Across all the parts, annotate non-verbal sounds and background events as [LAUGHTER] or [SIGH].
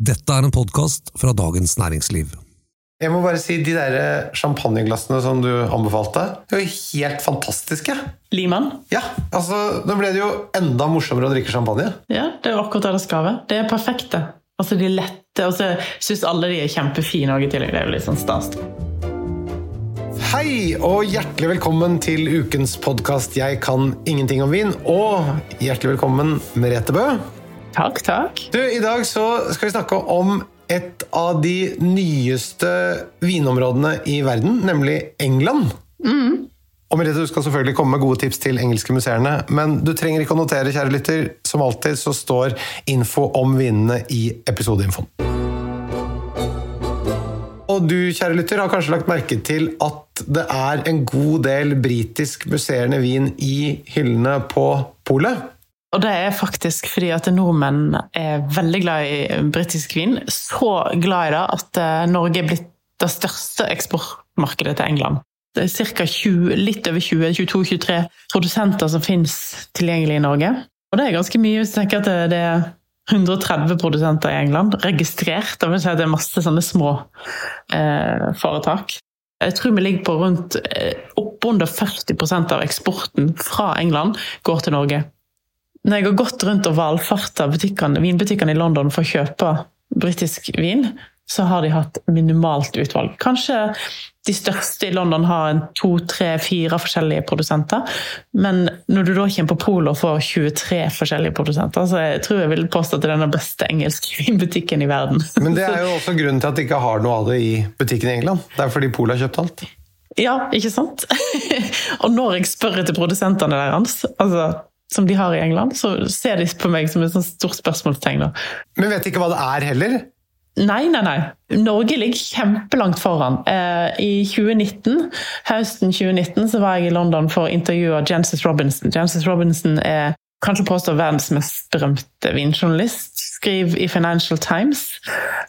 Dette er en podkast fra Dagens Næringsliv. Jeg må bare si, De der champagneglassene som du anbefalte, er jo helt fantastiske. Liman? Ja, altså, Nå ble det jo enda morsommere å drikke champagne. Ja, det er akkurat det det skal være. Det er perfekte. Altså, De er lette, og så syns alle de er kjempefine òg i tillegg. Det er jo litt sånn stas. Hei, og hjertelig velkommen til ukens podkast 'Jeg kan ingenting om vin'. Og hjertelig velkommen, Merete Bø. Takk, takk. Du, I dag så skal vi snakke om et av de nyeste vinområdene i verden, nemlig England. Og Merete, Du skal selvfølgelig komme med gode tips til engelske museerne, men du trenger ikke å notere, kjære lytter. Som alltid så står info om vinene i episodeinfoen. Og du, kjære lytter, har kanskje lagt merke til at det er en god del britisk musserende vin i hyllene på polet? Og det er faktisk fordi at nordmenn er veldig glad i britisk vin. Så glad i det at eh, Norge er blitt det største eksportmarkedet til England. Det er ca. litt over 20-22-23 produsenter som finnes tilgjengelig i Norge. Og det er ganske mye hvis du tenker at det er 130 produsenter i England registrert. Det vil si at det er masse sånne små eh, foretak. Jeg tror vi ligger på rundt eh, oppunder 40% av eksporten fra England går til Norge. Når jeg har gått rundt og valfarta vinbutikkene i London for å kjøpe britisk vin, så har de hatt minimalt utvalg. Kanskje de største i London har to, tre, fire forskjellige produsenter. Men når du da kommer på polet og får 23 forskjellige produsenter, så jeg tror jeg vil påstå at det er den beste engelske [LAUGHS] vinbutikken i verden. Men det er jo også grunnen til at de ikke har noe av det i butikken i England. Det er fordi Polet har kjøpt alt. Ja, ikke sant? [LAUGHS] og når jeg spør etter produsentene deres, altså, som de har i England, så ser de på meg som et sånt stort spørsmålstegn. Men vet ikke hva det er heller. Nei, nei, nei. Norge ligger kjempelangt foran. Eh, I 2019, høsten 2019 så var jeg i London for å intervjue Jancis Robinson. Jancis Robinson er kanskje påstår verdens mest berømte vinjournalist. Skriver i Financial Times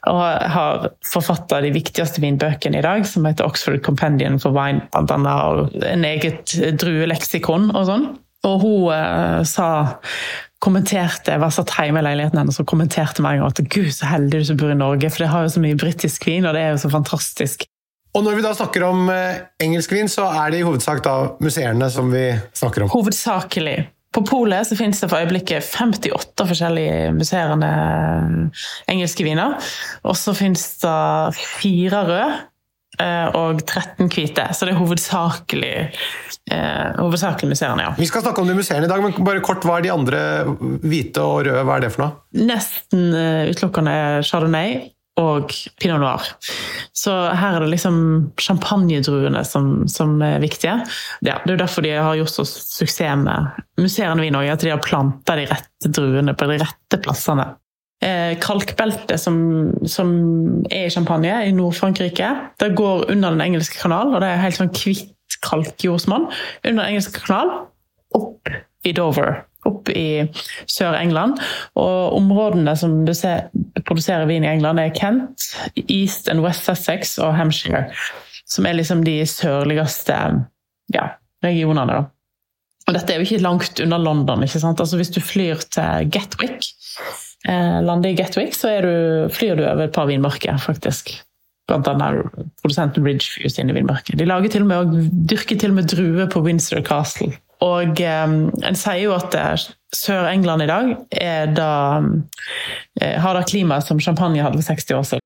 og har forfatta de viktigste vinbøkene i dag, som heter Oxford Compendium for Wine, blant annet, og en eget drueleksikon og sånn. Og hun eh, sa kommenterte, Jeg var satt hjemme i leiligheten hennes og kommenterte meg at gud, så heldig du som bor i Norge, for det har jo så mye britisk vin, og det er jo så fantastisk. Og når vi da snakker om eh, engelsk vin, så er det i hovedsak da museerne som vi snakker om. Hovedsakelig. På polet så finnes det for øyeblikket 58 forskjellige musserende engelske viner. Og så finnes det fire røde eh, og 13 hvite. Så det er hovedsakelig, eh, hovedsakelig museene, ja. Vi skal snakke om de museene i dag, men bare kort, hva er de andre hvite og røde? Hva er det for noe? Nesten eh, utelukkende chardonnay og pinot noir. Så her er det liksom champagnedruene som, som er viktige. Ja, det er jo derfor de har gjort så suksess med museene vi i Norge, at de har planta de rette druene på de rette plassene. Eh, kalkbeltet som, som er i Champagne, i Nord-Frankrike, det går under Den engelske kanal, og det er helt sånn hvitt kalkjordsmonn under Den engelske kanal, opp i Dover opp i Sør-England. Og områdene som produserer vin i England, er Kent, East and West Sussex og Hampshire. Som er liksom de sørligste ja, regionene. da. Og dette er jo ikke langt unna London. ikke sant? Altså Hvis du flyr til Gatwick, lander i Gatwick, så du, flyr du over et par vinmarker, faktisk. Blant annet produsenten Ridgeview sine vinmarker. De lager til og med, og dyrker til og med druer på Windsor Castle. Og um, en sier jo at Sør-England i dag da, har det klimaet som champagne hadde for 60 år siden.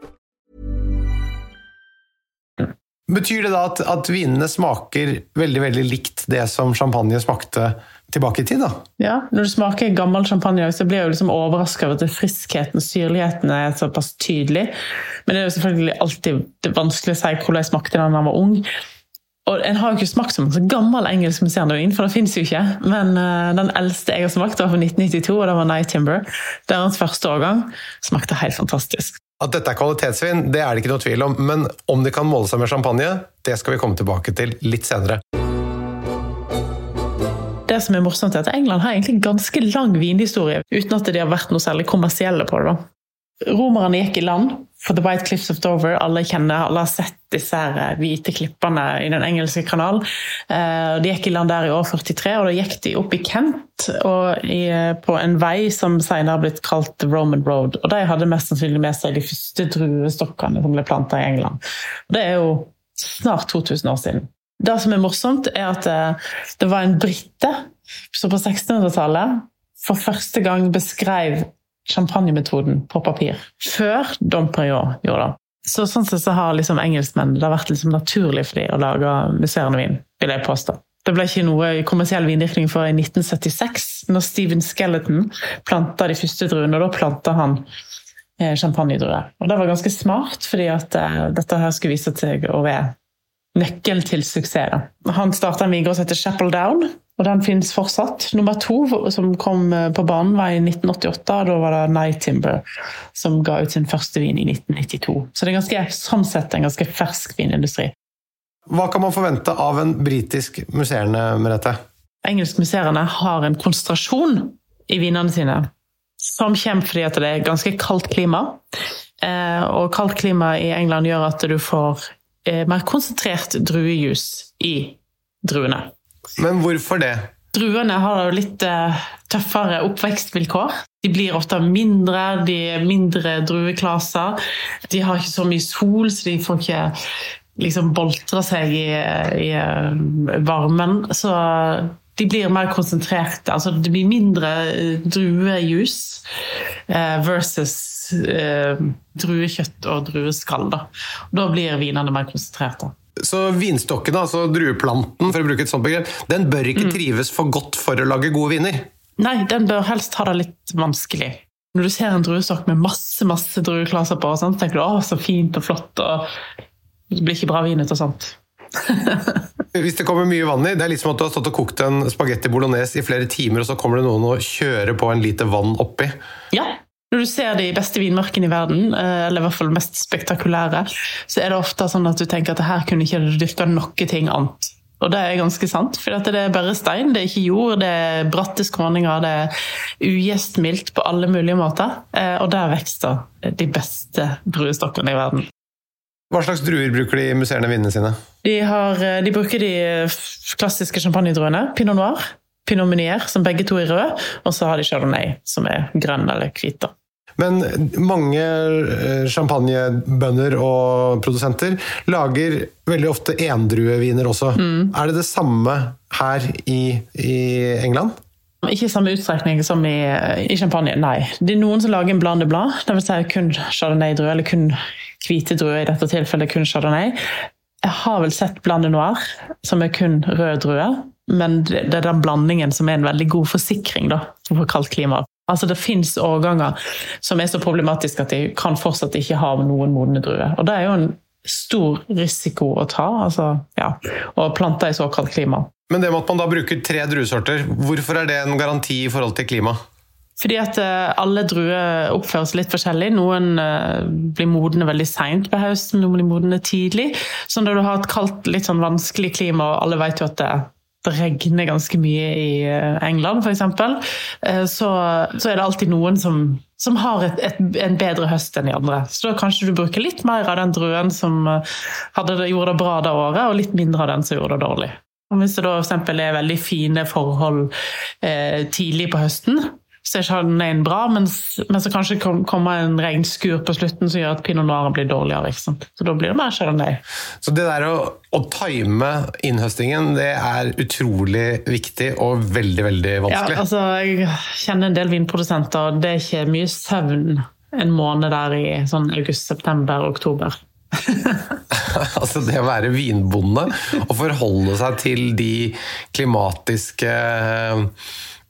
Betyr det da at, at vinene smaker veldig veldig likt det som champagne smakte tilbake i tid? da? Ja, Når du smaker gammel champagne, så blir jeg liksom overraska over at friskheten og syrligheten er såpass tydelig. Men det er jo selvfølgelig alltid vanskelig å si hvordan jeg smakte da jeg var ung. Og En har jo ikke smakt som en så gammel engelsk musserendvin, for det fins jo ikke. Men uh, den eldste jeg har smakt, var fra 1992, og det var Night Timber. Det er hans første årgang. Smakte helt fantastisk. At dette er kvalitetsvin, det er det ikke noe tvil om, men om de kan måle seg med champagne, det skal vi komme tilbake til litt senere. Det som er morsomt er at England har egentlig ganske lang vinhistorie, uten at de har vært noe særlig kommersielle på det. da. Romerne gikk i land for The White Cliffs of Dover. Alle kjenner, alle har sett disse her eh, hvite klippene i Den engelske kanal. Eh, de gikk i land der i år 43, og da gikk de opp i Kent og i, eh, på en vei som senere har blitt kalt The Roman Road. Og De hadde mest sannsynlig med seg de første druestokkene som ble planta i England. Det er jo snart 2000 år siden. Det som er morsomt, er at det var en brite som på 1600-tallet for første gang beskrev champagnemetoden på papir. Før Dom Perignon gjorde det. Så sånn sett så har liksom engelskmenn det har vært liksom naturlig for dem å lage musserende vin, vil jeg påstå. Det ble ikke noe kommersiell vindyrkning før i 1976, når Steven Skeleton planta de første druene. og Da planta han eh, champagnedruer. Og det var ganske smart, fordi at uh, dette her skulle vise seg å være nøkkelen til suksess. Han starta en vingård som heter Chapel Down, og den finnes fortsatt. Nummer to som kom eh, på banen, var i 1988. Da var det Night Timber som ga ut sin første vin i 1992. Så det er ganske, sånn sett en ganske fersk vinindustri. Hva kan man forvente av en britisk musserende, Merete? Engelskmusserende har en konsentrasjon i vinene sine som kommer fordi det er ganske kaldt klima. Eh, og kaldt klima i England gjør at du får eh, mer konsentrert druejus i druene. Men hvorfor det? Druene har jo litt uh, tøffere oppvekstvilkår. De blir ofte mindre, de er mindre drueklaser. De har ikke så mye sol, så de får ikke liksom boltre seg i, i uh, varmen. Så de blir mer konsentrerte. Altså det blir mindre uh, druejus versus druekjøtt og drueskall. Da. da blir vinene mer konsentrerte. Så vinstokken, altså drueplanten, for å bruke et sånt begrep, den bør ikke mm. trives for godt for å lage gode viner? Nei, den bør helst ha det litt vanskelig. Når du ser en druestokk med masse masse drueklaser på, så tenker du 'å, så fint og flott', og det blir ikke bra vin ut av sånt. [LAUGHS] Hvis det kommer mye vann i, det er litt som at du har stått og kokt en spagetti bolognese i flere timer, og så kommer det noen og kjører på en liter vann oppi. Ja, når du ser de beste vinmarkene i verden, eh, eller i hvert fall mest spektakulære, så er det ofte sånn at du tenker at her kunne ikke du dyrka noe ting annet. Og det er ganske sant, for det er bare stein, det er ikke jord, det er bratte skråninger, det er ugjestmildt på alle mulige måter. Eh, og der vokser de beste druestokkene i verden. Hva slags druer bruker de musserende vinene sine? De, har, eh, de bruker de klassiske champagnedruene. Pinot noir, pinot meunier, som begge to er røde, og så har de chardonnay, som er grønn eller hvit. Men mange eh, champagnebønder og produsenter lager veldig ofte endrueviner også. Mm. Er det det samme her i, i England? Ikke i samme utstrekning som i, i, champagne, nei. Det er noen som lager en blande blad, dvs. Si kun chardonnay-druer, eller kun hvite druer, i dette tilfellet kun chardonnay. Jeg har vel sett blande noir, som er kun rød drue, men det er den blandingen som er en veldig god forsikring da, for kaldt klima. Altså Det fins årganger som er så problematiske at de kan fortsatt ikke ha noen modne druer. Og det er jo en stor risiko å ta, altså, ja, å plante i såkalt klima. Men det med at man da bruker tre druesorter, hvorfor er det en garanti i forhold til klima? Fordi at eh, alle druer oppføres litt forskjellig. Noen eh, blir modne veldig seint på høsten, noen blir modne tidlig. Så når du har et kaldt, litt sånn vanskelig klima, og alle vet jo at det det regner ganske mye i eh, England, f.eks., eh, så, så er det alltid noen som, som har et, et, en bedre høst enn de andre. Så da kanskje du bruker litt mer av den druen som eh, det, gjorde det bra det året, og litt mindre av den som gjorde det dårlig. Og hvis det da f.eks. er veldig fine forhold eh, tidlig på høsten, så er chardonnayen bra, men, men så kanskje kommer en regnskur på slutten som gjør at pinot noir blir dårligere. ikke sant? Så da blir det mer chardonnay. Så det der å, å time innhøstingen, det er utrolig viktig og veldig, veldig vanskelig? Ja, altså, jeg kjenner en del vinprodusenter, og det er ikke mye søvn en måned der i sånn august, september, oktober. [LAUGHS] altså det å være vinbonde og forholde seg til de klimatiske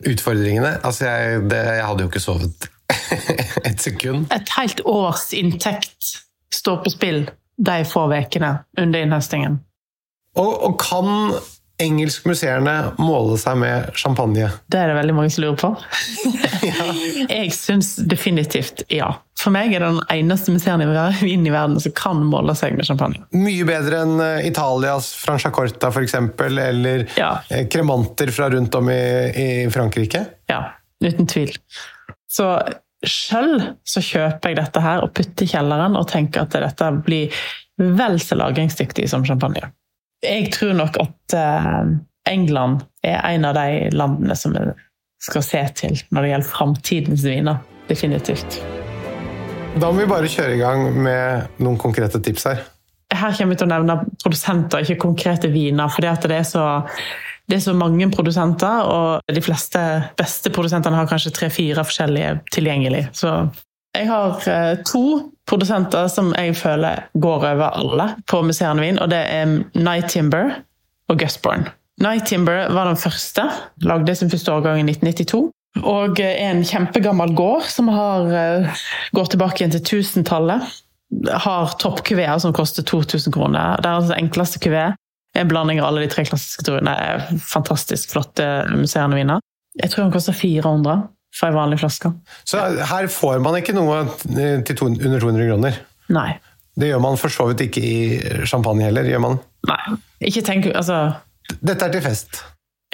Utfordringene? Altså, jeg, det, jeg hadde jo ikke sovet [LAUGHS] et sekund. Et helt års inntekt står på spill de få ukene under innhøstingen. Og, og kan engelskmuseerne måle seg med champagne? Det er det veldig mange som lurer på. [LAUGHS] Jeg syns definitivt ja. For meg er det den eneste museen i verden som kan måle seg med champagne. Mye bedre enn eh, Italias Franciacorta f.eks., eller Ja. eh, kremanter fra rundt om i, i Frankrike? Ja, uten tvil. Så sjøl så kjøper jeg dette her og putter i kjelleren og tenker at dette blir vel så lagringsdyktig som champagne. Jeg tror nok at eh, England er en av de landene som vi skal se til når det gjelder framtidens viner. Definitivt. Da må vi bare kjøre i gang med noen konkrete tips her. Her kommer vi til å nevne produsenter, ikke konkrete viner. fordi det er så det er så mange produsenter, og de fleste beste produsentene har kanskje tre-fire forskjellige tilgjengelig. Så jeg har eh, to produsenter som jeg føler går over alle på Museene Vin, og det er Night Timber og Gusborn. Night Timber var den første, lagde sin første årgang i 1992. Og er en kjempegammel gård som har, eh, går tilbake igjen til 1000-tallet. Har toppkuveer som koster 2000 kroner. Det er altså den enkleste kuvé. En blanding av alle de tre klassiske druene. Fantastisk flotte museene viner. Jeg tror den koster 400 for en vanlig flaske. Så her får man ikke noe eh, til to, under 200 kroner. Nei. Det gjør man for så vidt ikke i champagne heller. gjør man? Nei. Ikke tenk Altså, Dette er til fest.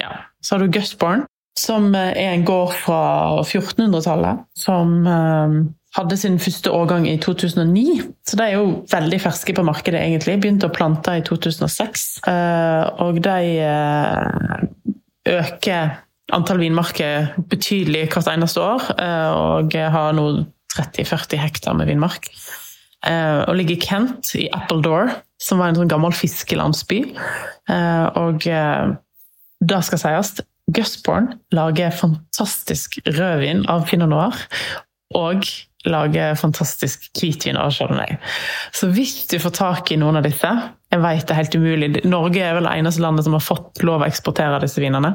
ja. Så har du Gutborn, som eh, er en gård fra 1400-tallet. Som eh, hadde sin første årgang i 2009. Så de er jo veldig ferske på markedet, egentlig. Begynte å plante i 2006. Eh, og de eh, øker antall vinmarker betydelig hvert eneste år. eh, og har nå 30-40 hektar med vinmark. Eh, og ligger i Kent, i Appledore, som var en sånn gammel fiskelandsby. Eh, og det skal sies, Gusborn lager fantastisk rødvin av pinot noir. Og lager fantastisk hvitvin av chardonnay. Så hvis du får tak i noen av disse Jeg vet det er helt umulig. Norge er vel det eneste landet som har fått lov å eksportere disse vinene.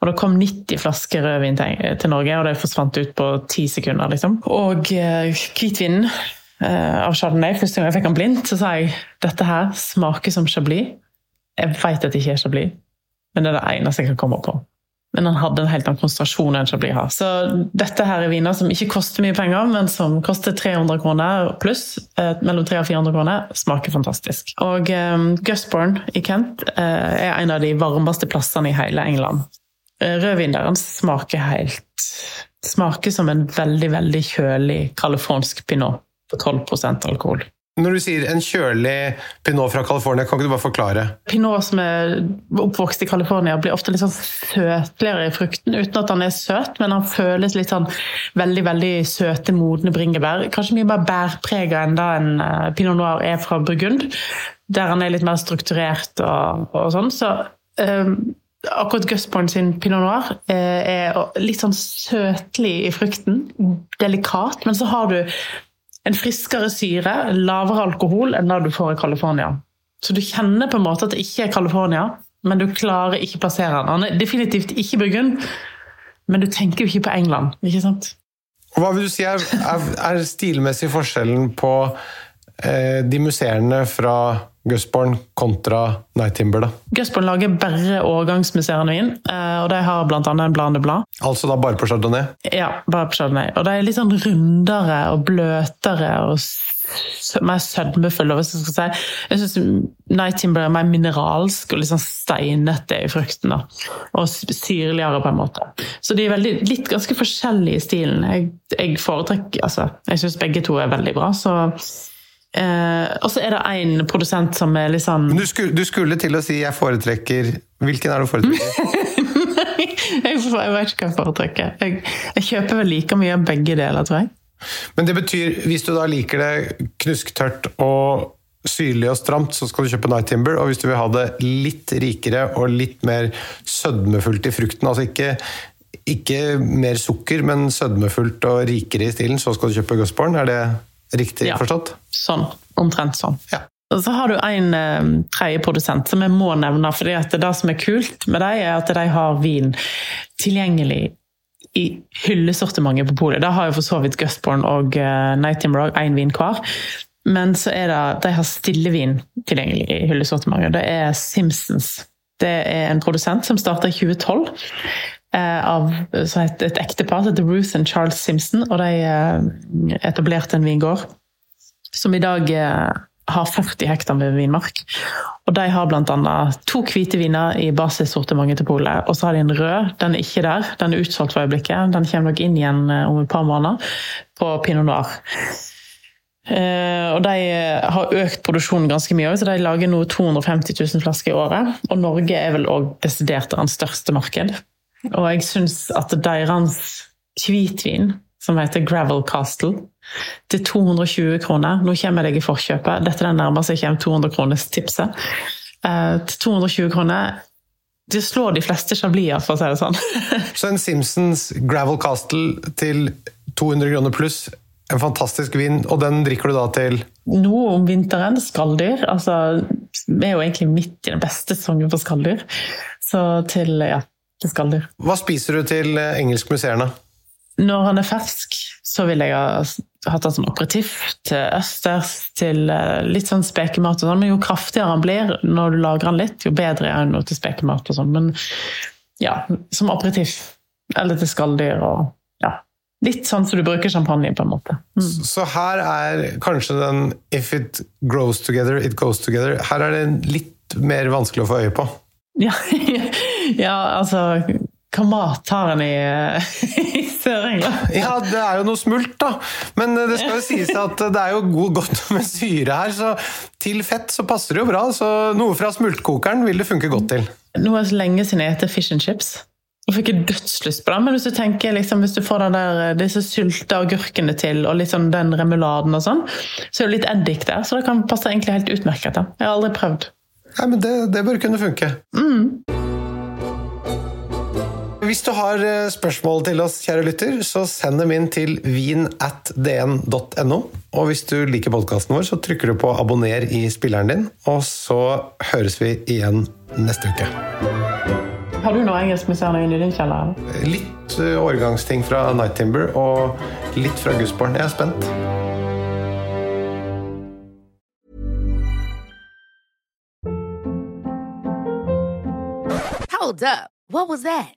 Og det kom 90 flasker rødvin til, Norge, og det forsvant ut på ti sekunder. liksom. Og eh, hvitvinen eh, av chardonnay, første gang jeg fikk den blindt, så sa jeg dette her smaker som chablis. Jeg vet at det ikke er chablis, men det er det eneste jeg kan komme på. Men han hadde en helt annen konsentrasjon enn Chablis har. Så dette her er viner som ikke koster mye penger, men som koster 300 kroner pluss, eh, mellom 300 og 400 kroner, smaker fantastisk. Og eh, Gusborne i Kent eh, er en av de varmeste plassene i hele England. Eh, Rødvin der smaker helt Smaker som en veldig, veldig kjølig californsk pinot på 12% alkohol. Når du sier en kjølig pinot fra California, kan ikke du bare forklare? Pinot som er oppvokst i California, blir ofte litt sånn søtligere i frukten, uten at han er søt, men han føles litt sånn veldig veldig søte, modne bringebær. Kanskje mye mer bærprega enn da en eh, pinot noir er fra Burgund, der han er litt mer strukturert og, og sånn. Så um, akkurat Gusborn sin pinot noir eh, er litt sånn søtlig i frukten. Delikat, men så har du en friskere syre, lavere alkohol enn det du får i California. Så du kjenner på en måte at det ikke er California, men du klarer ikke plassere den. Han er definitivt ikke Burgund, men du tenker jo ikke på England, ikke sant? Hva vil du si er, er, er stilmessig forskjellen på eh, de musserende fra Gusborn kontra Night Timber? da? Gusborn lager bare årgangsmusserende vin, eh, og de har annet en blandeblad. Altså da bare på Chardonnay? Ja, bare på Chardonnay. Og de er litt sånn rundere og bløtere og mer sødmefulle, hvis jeg skal si. Jeg syns Night Timber er mer mineralsk og litt sånn steinete i frukten. da. Og syrligere, på en måte. Så de er veldig, litt ganske forskjellige i stilen. Jeg, jeg foretrekker Altså, jeg syns begge to er veldig bra, så eh, Og så er det én produsent som er litt sånn du skulle, du skulle til å si 'jeg foretrekker' Hvilken er det du foretrekker? [LAUGHS] jeg, jeg vet ikke hva jeg foretrekker. Jeg, jeg kjøper vel like mye av begge deler, tror jeg. Men det betyr, hvis du da liker det knusktørt og syrlig og stramt, så skal du kjøpe Night Timber. Og hvis du vil ha det litt rikere og litt mer sødmefullt i frukten, altså ikke, ikke mer sukker, men sødmefullt og rikere i stilen, så skal du kjøpe Gusborn. Er det riktig Ja. forstått? Sånn. Omtrent sånn. Ja. Og så har du en eh, tredje produsent som jeg må nevne, for det som er kult med dem, er at de har vin tilgjengelig i hyllesortimentet på polet. Da har jo for så vidt Gusborn og uh, Night Timber én vin hver. Men så er det, de har stillevin tilgjengelig i hyllesortimentet. Det er Simpsons. Det er en produsent som starta i 2012 eh, av et, et ektepar som heter Ruth og Charles Simpson. Og de eh, etablerte en vingård som i dag eh, har 40 hektar med vinmark. Og de har bl.a. to hvite viner i basissortimentet til polet. Og så har de en rød. Den er ikke der. Den er utsolgt for øyeblikket. Den kommer nok inn igjen eh, om et par måneder på pinot noir. Uh, og De har økt produksjonen ganske mye, så de lager nå 250 000 flasker i året. Og Norge er vel òg desidert deres største marked. Og jeg syns at deres hvitvin, som heter Gravel Castle, til 220 kroner Nå kommer jeg deg i forkjøpet, dette er den nærmeste jeg kommer 200 kroners tipset. Uh, til 220 kroner det slår de fleste chabliser, for å si det sånn. [LAUGHS] så en Simpsons Gravel Castle til 200 kroner pluss en fantastisk vin, og den drikker du da til Nå om vinteren. Skalldyr. Altså, vi er jo egentlig midt i den beste sesongen for skalldyr. Så til, ja, til du. Hva spiser du til eh, engelskmuseerne? Når han er fersk, så vil jeg ha hatt han som operativ til østers, til eh, litt sånn spekemat og sånn. Men jo kraftigere han blir når du lager han litt, jo bedre er han til spekemat og sånn. Men ja, som operativ. Eller til skalldyr og Litt sånn som du bruker champagne, på en måte. Mm. Så her er kanskje den 'if it grows together, it goes together'. Her er det litt mer vanskelig å få øye på. Ja, [LAUGHS] ja altså Hva mat har en i, [LAUGHS] i Sør-England? Ja, det er jo noe smult, da. Men det skal jo sies at det er jo god, godt med syre her, så til fett så passer det jo bra. Så noe fra smultkokeren vil det funke godt til. Nå er det så lenge siden jeg spiste fish and chips. Jeg fikk dødslyst på det, men hvis du tenker liksom, hvis du får der, eh, disse sylta agurkene til, og liksom den remuladen og sånn, så er det litt eddik der, så det kan passe egentlig helt utmerket. Da. Jeg har aldri prøvd. Nei, men det, det bør kunne funke. Mm. Hvis du har eh, spørsmål til oss, kjære lytter, så send dem inn til vin.dn.no. Og hvis du liker podkasten vår, så trykker du på abonner i spilleren din, og så høres vi igjen neste uke. Har du noe engelskmuseerne inne i din kjeller? Litt eh, årgangsting fra Night Timber og litt fra Gusborn. Jeg er spent. Hold up. What was that?